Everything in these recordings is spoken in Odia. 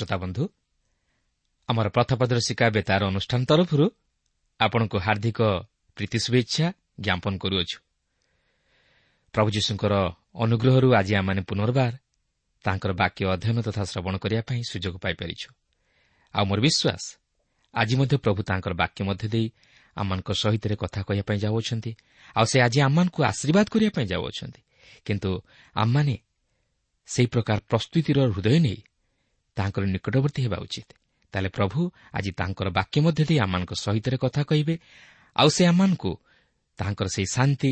ଶ୍ରୋତାବନ୍ଧୁ ଆମର ପ୍ରଥପ୍ରଦର୍ଶିକା ବେତାର ଅନୁଷ୍ଠାନ ତରଫରୁ ଆପଣଙ୍କୁ ହାର୍ଦ୍ଦିକ ପ୍ରୀତି ଶୁଭେଚ୍ଛା ଜ୍ଞାପନ କରୁଅଛୁ। ପ୍ରଭୁ ଯୀଶୁଙ୍କର ଅନୁଗ୍ରହରୁ ଆଜି ଆମମାନେ ପୁନର୍ବାର ତାଙ୍କର ବାକ୍ୟ ଅଧ୍ୟୟନ ତଥା ଶ୍ରବଣ କରିବା ପାଇଁ ସୁଯୋଗ ପାଇପାରିଛୁ। ଆଉ ମୋର ବିଶ୍ୱାସ ଆଜି ମଧ୍ୟ ପ୍ରଭୁ ତାଙ୍କର ବାକ୍ୟ ମଧ୍ୟ ଦେଇ ଆମମାନଙ୍କ ସହିତ କଥା କହିବା ପାଇଁ ଯାଉଅଛନ୍ତି। ଆଉ ସେ ଆଜି ଆମମାନଙ୍କୁ ଆଶୀର୍ବାଦ କରିବା ପାଇଁ ଯାଉଅଛନ୍ତି। କିନ୍ତୁ ଆମମାନେ ସେହି ପ୍ରକାର ପ୍ରସ୍ତୁତିର ହୃଦୟ ନେଇ ତାଙ୍କର ନିକଟବର୍ତ୍ତୀ ହେବା ଉଚିତ। ତାହେଲେ ପ୍ରଭୁ ଆଜି ତାଙ୍କର ବାକ୍ୟ ମଧ୍ୟ ଦେଇ ଆମମାନଙ୍କ ସହିତ କଥା କହିବେ ଆଉ ସେ ଆମମାନଙ୍କୁ ତାଙ୍କର ସେହି ଶାନ୍ତି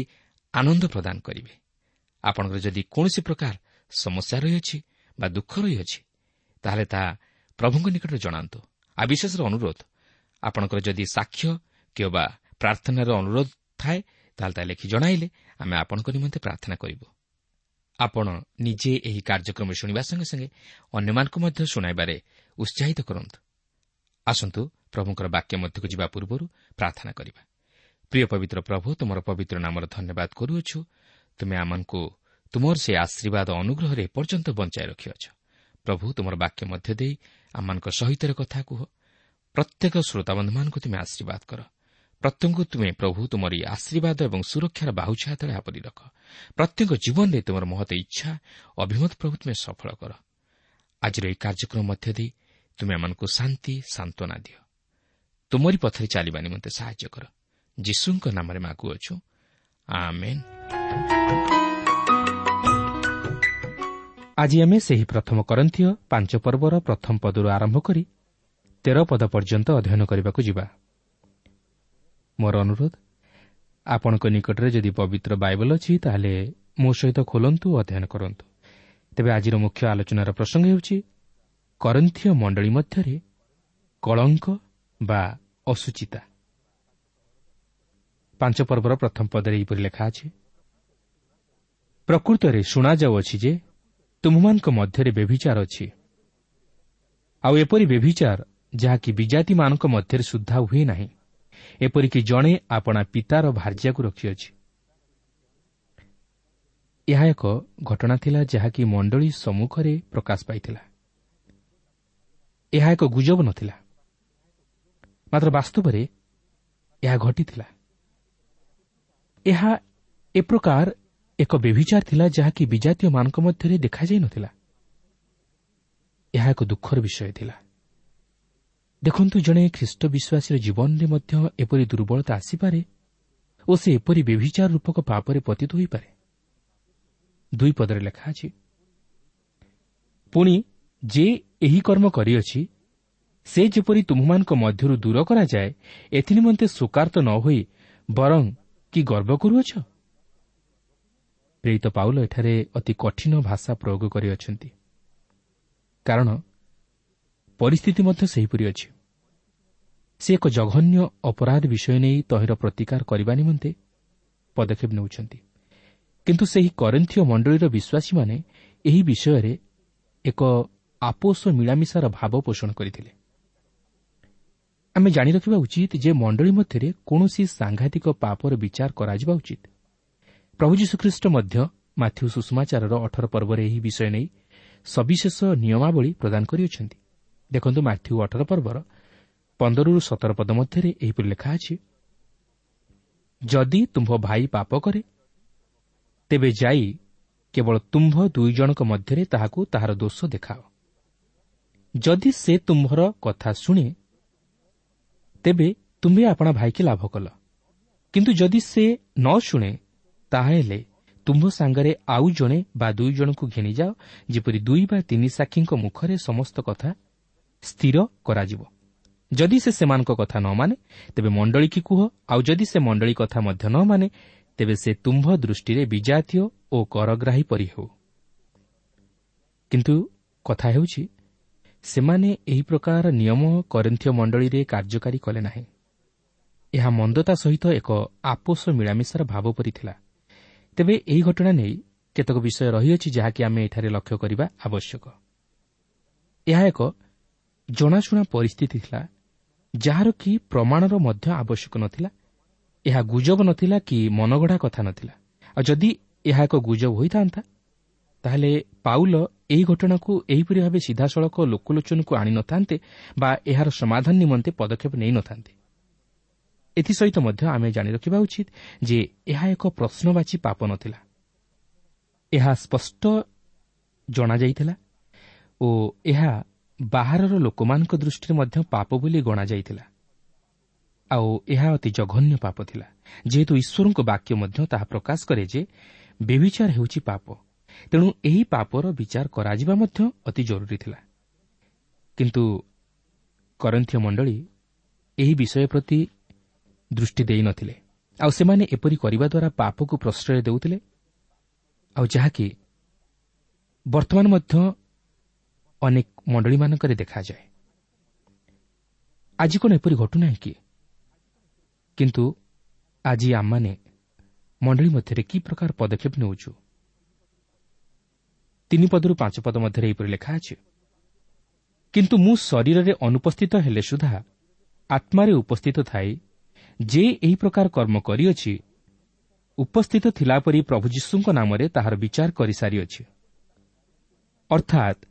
ଆନନ୍ଦ ପ୍ରଦାନ କରିବେ। ଆପଣଙ୍କର ଯଦି କୌଣସି ପ୍ରକାର ସମସ୍ୟା ରହିଅଛି ବା ଦୁଃଖ ରହିଅଛି ତାହେଲେ ତାହା ପ୍ରଭୁଙ୍କ ନିକଟରେ ଜଣାନ୍ତୁ। ଆଉ ବିଶେଷର ଅନୁରୋଧ ଆପଣଙ୍କର ଯଦି ସାକ୍ଷ୍ୟ କିମ୍ବା ପ୍ରାର୍ଥନାର ଅନୁରୋଧ ଥାଏ ତାହେଲେ ତାହା ଲେଖି ଜଣାଇଲେ ଆମେ ଆପଣଙ୍କ ନିମନ୍ତେ ପ୍ରାର୍ଥନା କରିବୁ। ଆପଣ ନିଜେ ଏହି କାର୍ଯ୍ୟକ୍ରମ ଶୁଣିବା ସଙ୍ଗେ ସଙ୍ଗେ ଅନ୍ୟମାନଙ୍କୁ ମଧ୍ୟ ଶୁଣାଇବାରେ ଉତ୍ସାହିତ କରନ୍ତୁ। ଆସନ୍ତୁ ପ୍ରଭୁଙ୍କର ବାକ୍ୟ ମଧ୍ୟକୁ ଯିବା ପୂର୍ବରୁ ପ୍ରାର୍ଥନା କରିବା। ପ୍ରିୟ ପବିତ୍ର ପ୍ରଭୁ ତୁମର ପବିତ୍ର ନାମର ଧନ୍ୟବାଦ କରୁଅଛୁ। ତୁମେ ଆମମାନଙ୍କୁ ତୁମର ସେ ଆଶୀର୍ବାଦ ଅନୁଗ୍ରହରେ ଏପର୍ଯ୍ୟନ୍ତ ବଞ୍ଚାଇ ରଖିଅଛ। ପ୍ରଭୁ ତୁମର ବାକ୍ୟ ମଧ୍ୟ ଦେଇ ଆମମାନଙ୍କ ସହିତ କଥା କୁହ। ପ୍ରତ୍ୟେକ ଶ୍ରୋତାବନ୍ଧୁମାନଙ୍କୁ ତୁମେ ଆଶୀର୍ବାଦ କର। ପ୍ରତ୍ୟେକଙ୍କୁ ତୁମେ ପ୍ରଭୁ ତୁମର ଏହି ଆଶୀର୍ବାଦ ଏବଂ ସୁରକ୍ଷାର ବାହୁଛା ହାତରେ ଆପରି ରଖ। ପ୍ରତ୍ୟେକ ଜୀବନରେ ତୁମର ମହତ ଇଚ୍ଛା ଅଭିମତ ପ୍ରଭୁ ତୁମେ ସଫଳ କର। ଆଜିର ଏହି କାର୍ଯ୍ୟକ୍ରମ ମଧ୍ୟ ଦେଇ ତୁମେ ଆମମାନଙ୍କୁ ଶାନ୍ତି ସାନ୍ତ୍ୱନା ଦିଅ। ତୁମରି ପଥରେ ଚାଲିବା ନିମନ୍ତେ ସାହାଯ୍ୟ କର। ଯୀଶୁଙ୍କ ନାମରେ ମାଗୁଅଛୁ ଆଜି ଆମେ ସେହି ପ୍ରଥମ କରନ୍ଥୀୟ ପାଞ୍ଚ ପର୍ବର ପ୍ରଥମ ପଦରୁ ଆରମ୍ଭ କରି ତେର ପଦ ପର୍ଯ୍ୟନ୍ତ ଅଧ୍ୟୟନ କରିବାକୁ ଯିବା। ମୋର ଅନୁରୋଧ ଆପଣଙ୍କ ନିକଟରେ ଯଦି ପବିତ୍ର ବାଇବଲ ଅଛି ତାହେଲେ ମୋ ସହିତ ଖୋଲନ୍ତୁ ଓ ଅଧ୍ୟୟନ କରନ୍ତୁ। ତେବେ ଆଜିର ମୁଖ୍ୟ ଆଲୋଚନାର ପ୍ରସଙ୍ଗ ହେଉଛି କରନ୍ଥୀୟ ମଣ୍ଡଳୀ ମଧ୍ୟରେ କଳଙ୍କ ବା ଅସୁଚିତା। ପାଞ୍ଚ ପର୍ବର ପ୍ରଥମ ପଦରେ ଏହିପରି ଲେଖା ଅଛି ପ୍ରକୃତରେ ଶୁଣାଯାଉଅଛି ଯେ ତୁମମାନଙ୍କ ମଧ୍ୟରେ ବ୍ୟଭିଚାର ଅଛି। ଆଉ ଏପରି ବ୍ୟଭିଚାର ଯାହାକି ବିଜାତିମାନଙ୍କ ମଧ୍ୟରେ ସୁଦ୍ଧା ହୁଏ ନାହିଁ। ଏପରିକି ଜଣେ ଆପଣା ପିତାର ଭାର୍ଯ୍ୟାକୁ ରଖିଅଛି। ଏହା ଏକ ଘଟଣା ଥିଲା ଯାହାକି ମଣ୍ଡଳୀ ସମ୍ମୁଖରେ ପ୍ରକାଶ ପାଇଥିଲା। ଏହା ଏକ ଗୁଜବ ନଥିଲା। ମାତ୍ର ବାସ୍ତବରେ ଏହା ଘଟିଥିଲା। ଏହା ଏ ପ୍ରକାର ଏକ ବ୍ୟଭିଚାର ଥିଲା ଯାହାକି ବିଜାତୀୟମାନଙ୍କ ମଧ୍ୟରେ ଦେଖାଯାଇନଥିଲା ଏହା ଏକ ଦୁଃଖର ବିଷୟ ଥିଲା। ଦେଖନ୍ତୁ ଜଣେ ଖ୍ରୀଷ୍ଟ ବିଶ୍ୱାସୀର ଜୀବନରେ ମଧ୍ୟ ଏପରି ଦୁର୍ବଳତା ଆସିପାରେ ଓ ସେ ଏପରି ବ୍ୟଭିଚାର ରୂପକ ପାପରେ ପତିତ ହୋଇପାରେ ଦୁଇ ପଦରେ ଲେଖା ଅଛି ପୁଣି ଯେ ଏହି କର୍ମ କରିଅଛି ସେ ଯେପରି ତୁମମାନଙ୍କ ମଧ୍ୟରୁ ଦୂର କରାଯାଏ ଏଥିନିମନ୍ତେ ଶୋକାର୍ତ ନ ହୋଇ ବରଂ କି ଗର୍ବ କରୁଅଛ? ପ୍ରେରିତ ପାଉଲ ଏଠାରେ ଅତି କଠିନ ଭାଷା ପ୍ରୟୋଗ କରିଅଛନ୍ତି। କାରଣ ପରିସ୍ଥିତି ମଧ୍ୟ ସେହିପରି ଅଛି। ସେ ଏକ ଜଘନ୍ୟ ଅପରାଧ ବିଷୟ ନେଇ ତହିଁର ପ୍ରତିକାର କରିବା ନିମନ୍ତେ ପଦକ୍ଷେପ ନେଉଛନ୍ତି। କିନ୍ତୁ ସେହି କରନ୍ଥୀୟ ମଣ୍ଡଳୀର ବିଶ୍ୱାସୀମାନେ ଏହି ବିଷୟରେ ଏକ ଆପୋଷ ମିଳାମିଶାର ଭାବ ପୋଷଣ କରିଥିଲେ। ଆମେ ଜାଣି ରଖିବା ଉଚିତ ଯେ ମଣ୍ଡଳୀ ମଧ୍ୟରେ କୌଣସି ସାଂଘାତିକ ପାପର ବିଚାର କରାଯିବା ଉଚିତ। ପ୍ରଭୁ ଯୀଶୁଖ୍ରୀଷ୍ଟ ମଧ୍ୟ ମାଥ୍ୟୁ ସୁଷମାଚାରର ଅଠର ପର୍ବରେ ଏହି ବିଷୟ ନେଇ ସବିଶେଷ ନିୟମାବଳୀ ପ୍ରଦାନ କରିଅଛନ୍ତି। ଦେଖନ୍ତୁ ମାଥ୍ୟୁ ଅଠର ପର୍ବର ପନ୍ଦରରୁ ସତର ପଦ ମଧ୍ୟରେ ଏହିପରି ଲେଖା ଅଛି ଯଦି ତୁମ୍ଭ ଭାଇ ପାପ କରେ ତେବେ ଯାଇ କେବଳ ତୁମ୍ଭ ଦୁଇ ଜଣଙ୍କ ମଧ୍ୟରେ ତାହାକୁ ତାହାର ଦୋଷ ଦେଖାଅ। ଯଦି ସେ ତୁମ୍ଭର କଥା ଶୁଣେ ତେବେ ତୁମ୍ଭେ ଆପଣା ଭାଇକି ଲାଭ କଲ। କିନ୍ତୁ ଯଦି ସେ ନ ଶୁଣେ ତାହେଲେ ତୁମ୍ଭ ସାଙ୍ଗରେ ଆଉ ଜଣେ ବା ଦୁଇ ଜଣଙ୍କୁ ଘେଣିଯାଅ ଯେପରି ଦୁଇ ବା ତିନି ସାକ୍ଷୀଙ୍କ ମୁଖରେ ସମସ୍ତ କଥା ସ୍ଥିର କରାଯିବ। ଯଦି ସେ ସେମାନଙ୍କ କଥା ନ ମାନେ ତେବେ ମଣ୍ଡଳୀକି କୁହ। ଆଉ ଯଦି ସେ ମଣ୍ଡଳୀ କଥା ମଧ୍ୟ ନ ମାନେ ତେବେ ସେ ତୁମ୍ଭ ଦୃଷ୍ଟିରେ ବିଜାତୀୟ ଓ କରଗ୍ରାହୀ ପରି ହେଉ। କିନ୍ତୁ କଥା ହେଉଛି ସେମାନେ ଏହି ପ୍ରକାର ନିୟମ କରିନ୍ଥୀୟ ମଣ୍ଡଳୀରେ କାର୍ଯ୍ୟକାରୀ କଲେ ନାହିଁ। ଏହା ମନ୍ଦତା ସହିତ ଏକ ଆପୋଷ ମିଳାମିଶାର ଭାବ ପରି ଥିଲା। ତେବେ ଏହି ଘଟଣା ନେଇ କେତେକ ବିଷୟ ରହିଅଛି ଯାହାକି ଆମେ ଏଠାରେ ଲକ୍ଷ୍ୟ କରିବା ଆବଶ୍ୟକ। ଏହା ଏକ ଜଣାଶୁଣା ପରିସ୍ଥିତି ଥିଲା ଯାହାର କି ପ୍ରମାଣର ମଧ୍ୟ ଆବଶ୍ୟକ ନଥିଲା। ଏହା ଗୁଜବ ନଥିଲା କି ମନଗଢ଼ା କଥା ନଥିଲା। ଆଉ ଯଦି ଏହା ଏକ ଗୁଜବ ହୋଇଥାନ୍ତା ତାହେଲେ ପାଉଲ ଏହି ଘଟଣାକୁ ଏହିପରି ଭାବେ ସିଧାସଳଖ ଲୋକଲୋଚନକୁ ଆଣିନଥାନ୍ତେ ବା ଏହାର ସମାଧାନ ନିମନ୍ତେ ପଦକ୍ଷେପ ନେଇନଥାନ୍ତେ ଏଥିସହିତ ମଧ୍ୟ ଆମେ ଜାଣି ରଖିବା ଉଚିତ ଯେ ଏହା ଏକ ପ୍ରଶ୍ନବାଚୀ ପାପ ନଥିଲା। ଏହା ସ୍ପଷ୍ଟ ଜଣାଯାଇଥିଲା ଓ ଏହା ବାହାରର ଲୋକମାନଙ୍କ ଦୃଷ୍ଟିରେ ମଧ୍ୟ ପାପ ବୋଲି ଗଣାଯାଇଥିଲା ଆଉ ଏହା ଅତି ଜଘନ୍ୟ ପାପ ଥିଲା। ଯେହେତୁ ଈଶ୍ୱରଙ୍କ ବାକ୍ୟ ମଧ୍ୟ ତାହା ପ୍ରକାଶ କରେ ଯେ ବେବିଚାର ହେଉଛି ପାପ। ତେଣୁ ଏହି ପାପର ବିଚାର କରାଯିବା ମଧ୍ୟ ଅତି ଜରୁରୀ ଥିଲା। କିନ୍ତୁ କରନ୍ଥୀୟ ମଣ୍ଡଳୀ ଏହି ବିଷୟ ପ୍ରତି ଦୃଷ୍ଟି ଦେଇନଥିଲେ ଆଉ ସେମାନେ ଏପରି କରିବା ଦ୍ୱାରା ପାପକୁ ପ୍ରଶ୍ରୟ ଦେଉଥିଲେ। ଆଉ ଯାହାକି ବର୍ତ୍ତମାନ ମଧ୍ୟ ଅନେକ ମଣ୍ଡଳୀମାନଙ୍କରେ ଦେଖାଯାଏ। ଆଜି କ'ଣ ଏପରି ଘଟୁନାହିଁ କି? କିନ୍ତୁ ଆଜି ଆମମାନେ ମଣ୍ଡଳୀ ମଧ୍ୟରେ କି ପ୍ରକାର ପଦକ୍ଷେପ ନେଉଛୁ? ତିନି ପଦରୁ ପାଞ୍ଚ ପଦ ମଧ୍ୟରେ ଏହିପରି ଲେଖା ଅଛି। କିନ୍ତୁ ମୁଁ ଶରୀରରେ ଅନୁପସ୍ଥିତ ହେଲେ ସୁଦ୍ଧା ଆତ୍ମାରେ ଉପସ୍ଥିତ ଥାଇ ଯେ ଏହି ପ୍ରକାର କର୍ମ କରିଅଛି ଉପସ୍ଥିତ ଥିଲା ପରି ପ୍ରଭୁ ଯୀଶୁଙ୍କ ନାମରେ ତାହାର ବିଚାର କରିସାରିଅଛି। ଅର୍ଥାତ୍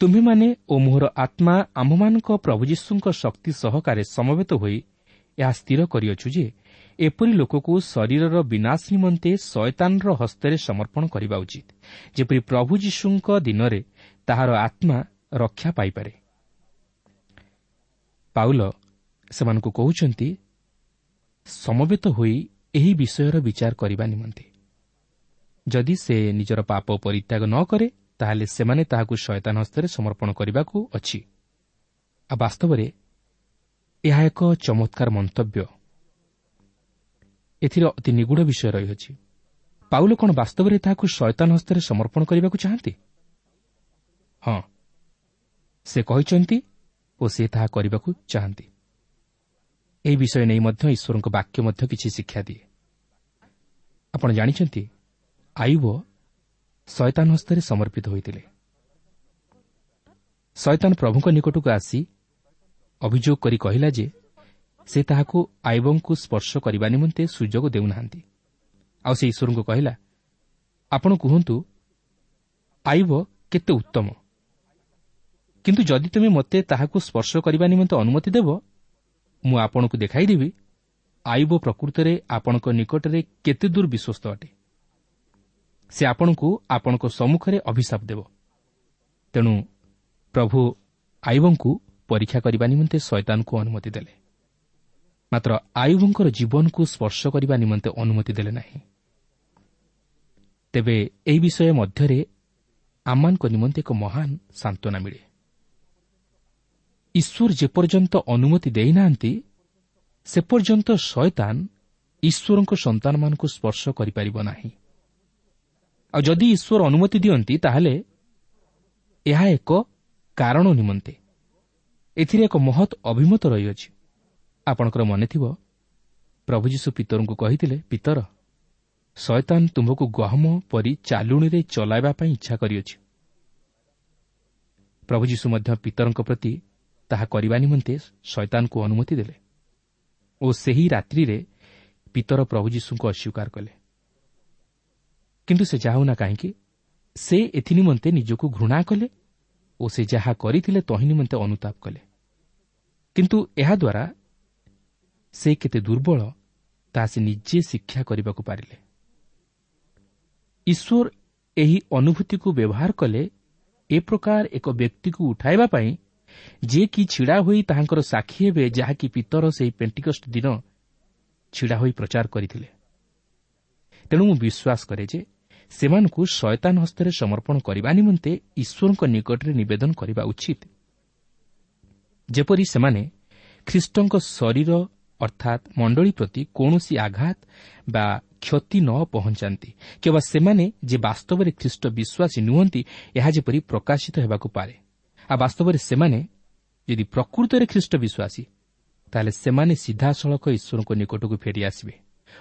ତୁମ୍ଭେମାନେ ଓ ମୋହର ଆତ୍ମା ଆମ୍ଭମାନଙ୍କ ପ୍ରଭୁ ଯୀଶୁଙ୍କ ଶକ୍ତି ସହକାରେ ସମବେତ ହୋଇ ଏହା ସ୍ଥିର କରିଅଛୁ ଯେ ଏପରି ଲୋକକୁ ଶରୀରର ବିନାଶ ନିମନ୍ତେ ଶୟତାନର ହସ୍ତରେ ସମର୍ପଣ କରିବା ଉଚିତ ଯେପରି ପ୍ରଭୁ ଯୀଶୁଙ୍କ ଦିନରେ ତାହାର ଆତ୍ମା ରକ୍ଷା ପାଇପାରେ। ପାଉଲ ସେମାନଙ୍କୁ କହୁଛନ୍ତି ସମବେତ ହୋଇ ଏହି ବିଷୟର ବିଚାର କରିବା ନିମନ୍ତେ। ଯଦି ସେ ନିଜର ପାପ ପରିତ୍ୟାଗ ନ କରେ ତାହେଲେ ସେମାନେ ତାହାକୁ ଶୟତାନ ହସ୍ତରେ ସମର୍ପଣ କରିବାକୁ ଅଛି। ଆଉ ବାସ୍ତବରେ ଏହା ଏକ ଚମତ୍କାର ମନ୍ତବ୍ୟ। ଏଥିରେ ଅତି ନିଗୁଢ଼ ବିଷୟ ରହିଅଛି। ପାଉଲ କ'ଣ ବାସ୍ତବରେ ତାହାକୁ ଶୟତାନ ହସ୍ତରେ ସମର୍ପଣ କରିବାକୁ ଚାହାନ୍ତି? ହଁ ସେ କହିଛନ୍ତି ଓ ସେ ତାହା କରିବାକୁ ଚାହାନ୍ତି। ଏହି ବିଷୟ ନେଇ ମଧ୍ୟ ଈଶ୍ୱରଙ୍କ ବାକ୍ୟ ମଧ୍ୟ କିଛି ଶିକ୍ଷା ଦିଏ। ଆପଣ ଜାଣିଛନ୍ତି ଆୟୁବ ଶୟତାନ ହସ୍ତରେ ସମର୍ପିତ ହୋଇଥିଲେ। ଶୟତାନ ପ୍ରଭୁଙ୍କ ନିକଟକୁ ଆସି ଅଭିଯୋଗ କରି କହିଲା ଯେ ସେ ତାହାକୁ ଆୟୁବଙ୍କୁ ସ୍ପର୍ଶ କରିବା ନିମନ୍ତେ ସୁଯୋଗ ଦେଉନାହାନ୍ତି। ଆଉ ସେ ଈଶ୍ୱରଙ୍କୁ କହିଲା ଆପଣ କୁହନ୍ତୁ ଆୟୁବ କେତେ ଉତ୍ତମ? କିନ୍ତୁ ଯଦି ତୁମେ ମୋତେ ତାହାକୁ ସ୍ପର୍ଶ କରିବା ନିମନ୍ତେ ଅନୁମତି ଦେବ ମୁଁ ଆପଣଙ୍କୁ ଦେଖାଇଦେବି ଆୟୁବ ପ୍ରକୃତରେ ଆପଣଙ୍କ ନିକଟରେ କେତେ ଦୂର ବିଶ୍ୱସ୍ତ ଅଟେ। ସେ ଆପଣଙ୍କୁ ଆପଣଙ୍କ ସମ୍ମୁଖରେ ଅଭିଶାପ ଦେବ। ତେଣୁ ପ୍ରଭୁ ଆୟୁବଙ୍କୁ ପରୀକ୍ଷା କରିବା ନିମନ୍ତେ ଶୈତାନଙ୍କୁ ଅନୁମତି ଦେଲେ। ମାତ୍ର ଆୟୁବଙ୍କର ଜୀବନକୁ ସ୍ପର୍ଶ କରିବା ନିମନ୍ତେ ଅନୁମତି ଦେଲେ ନାହିଁ। ତେବେ ଏହି ବିଷୟ ମଧ୍ୟରେ ଆମମାନଙ୍କ ନିମନ୍ତେ ଏକ ମହାନ ସାନ୍ତ୍ୱନା ମିଳେ। ଈଶ୍ୱର ଯେପର୍ଯ୍ୟନ୍ତ ଅନୁମତି ଦେଇନାହାନ୍ତି ସେ ପର୍ଯ୍ୟନ୍ତ ଶୟତାନ ଈଶ୍ୱରଙ୍କ ସନ୍ତାନମାନଙ୍କୁ ସ୍ପର୍ଶ କରିପାରିବ ନାହିଁ। ଆଉ ଯଦି ଈଶ୍ୱର ଅନୁମତି ଦିଅନ୍ତି ତାହେଲେ ଏହା ଏକ କାରଣ ନିମନ୍ତେ। ଏଥିରେ ଏକ ମହତ୍ ଅଭିମତ ରହିଅଛି। ଆପଣଙ୍କର ମନେଥିବ ପ୍ରଭୁ ଯୀଶୁ ପିତରଙ୍କୁ କହିଥିଲେ ପିତର ଶୟତାନ ତୁମ୍ଭକୁ ଗହମ ପରି ଚାଲୁଣିରେ ଚଲାଇବା ପାଇଁ ଇଚ୍ଛା କରିଅଛି। ପ୍ରଭୁ ଯୀଶୁ ମଧ୍ୟ ପିତରଙ୍କ ପ୍ରତି ତାହା କରିବା ନିମନ୍ତେ ଶୈତାନଙ୍କୁ ଅନୁମତି ଦେଲେ ଓ ସେହି ରାତ୍ରିରେ ପିତର ପ୍ରଭୁ ଯୀଶୁଙ୍କୁ ଅସ୍ୱୀକାର କଲେ। କିନ୍ତୁ ସେ ଯାଉନା କାହିଁକି ସେ ଏଥିନିମନ୍ତେ ନିଜକୁ ଘୃଣା କଲେ ଓ ସେ ଯାହା କରିଥିଲେ ତହିଁ ନିମନ୍ତେ ଅନୁତାପ କଲେ। କିନ୍ତୁ ଏହାଦ୍ୱାରା ସେ କେତେ ଦୁର୍ବଳ ତାହା ସେ ନିଜେ ଶିକ୍ଷା କରିବାକୁ ପାରିଲେ। ଈଶ୍ୱର ଏହି ଅନୁଭୂତିକୁ ବ୍ୟବହାର କଲେ ଏ ପ୍ରକାର ଏକ ବ୍ୟକ୍ତିକୁ ଉଠାଇବା ପାଇଁ ଯିଏକି ଛିଡ଼ା ହୋଇ ତାହାଙ୍କର ସାକ୍ଷୀ ହେବେ ଯାହାକି ପିତର ସେହି ପେଣ୍ଟିକଷ୍ଟ ଦିନ ଛିଡ଼ା ହୋଇ ପ୍ରଚାର କରିଥିଲେ। ତେଣୁ ମୁଁ ବିଶ୍ୱାସ କରେ ଯେ ସେମାନଙ୍କୁ ଶୟତାନ ହସ୍ତରେ ସମର୍ପଣ କରିବା ନିମନ୍ତେ ଈଶ୍ୱରଙ୍କ ନିକଟରେ ନିବେଦନ କରିବା ଉଚିତ। ଯେପରି ସେମାନେ ଖ୍ରୀଷ୍ଟଙ୍କ ଶରୀର ଅର୍ଥାତ୍ ମଣ୍ଡଳୀ ପ୍ରତି କୌଣସି ଆଘାତ ବା କ୍ଷତି ନ ପହଞ୍ଚାନ୍ତି କିମ୍ବା ସେମାନେ ଯେ ବାସ୍ତବରେ ଖ୍ରୀଷ୍ଟ ବିଶ୍ୱାସୀ ନୁହନ୍ତି ଏହା ଯେପରି ପ୍ରକାଶିତ ହେବାକୁ ପାରେ। ଆଉ ବାସ୍ତବରେ ସେମାନେ ଯଦି ପ୍ରକୃତରେ ଖ୍ରୀଷ୍ଟ ବିଶ୍ୱାସୀ ତାହେଲେ ସେମାନେ ସିଧାସଳଖ ଈଶ୍ୱରଙ୍କ ନିକଟକୁ ଫେରିଆସିବେ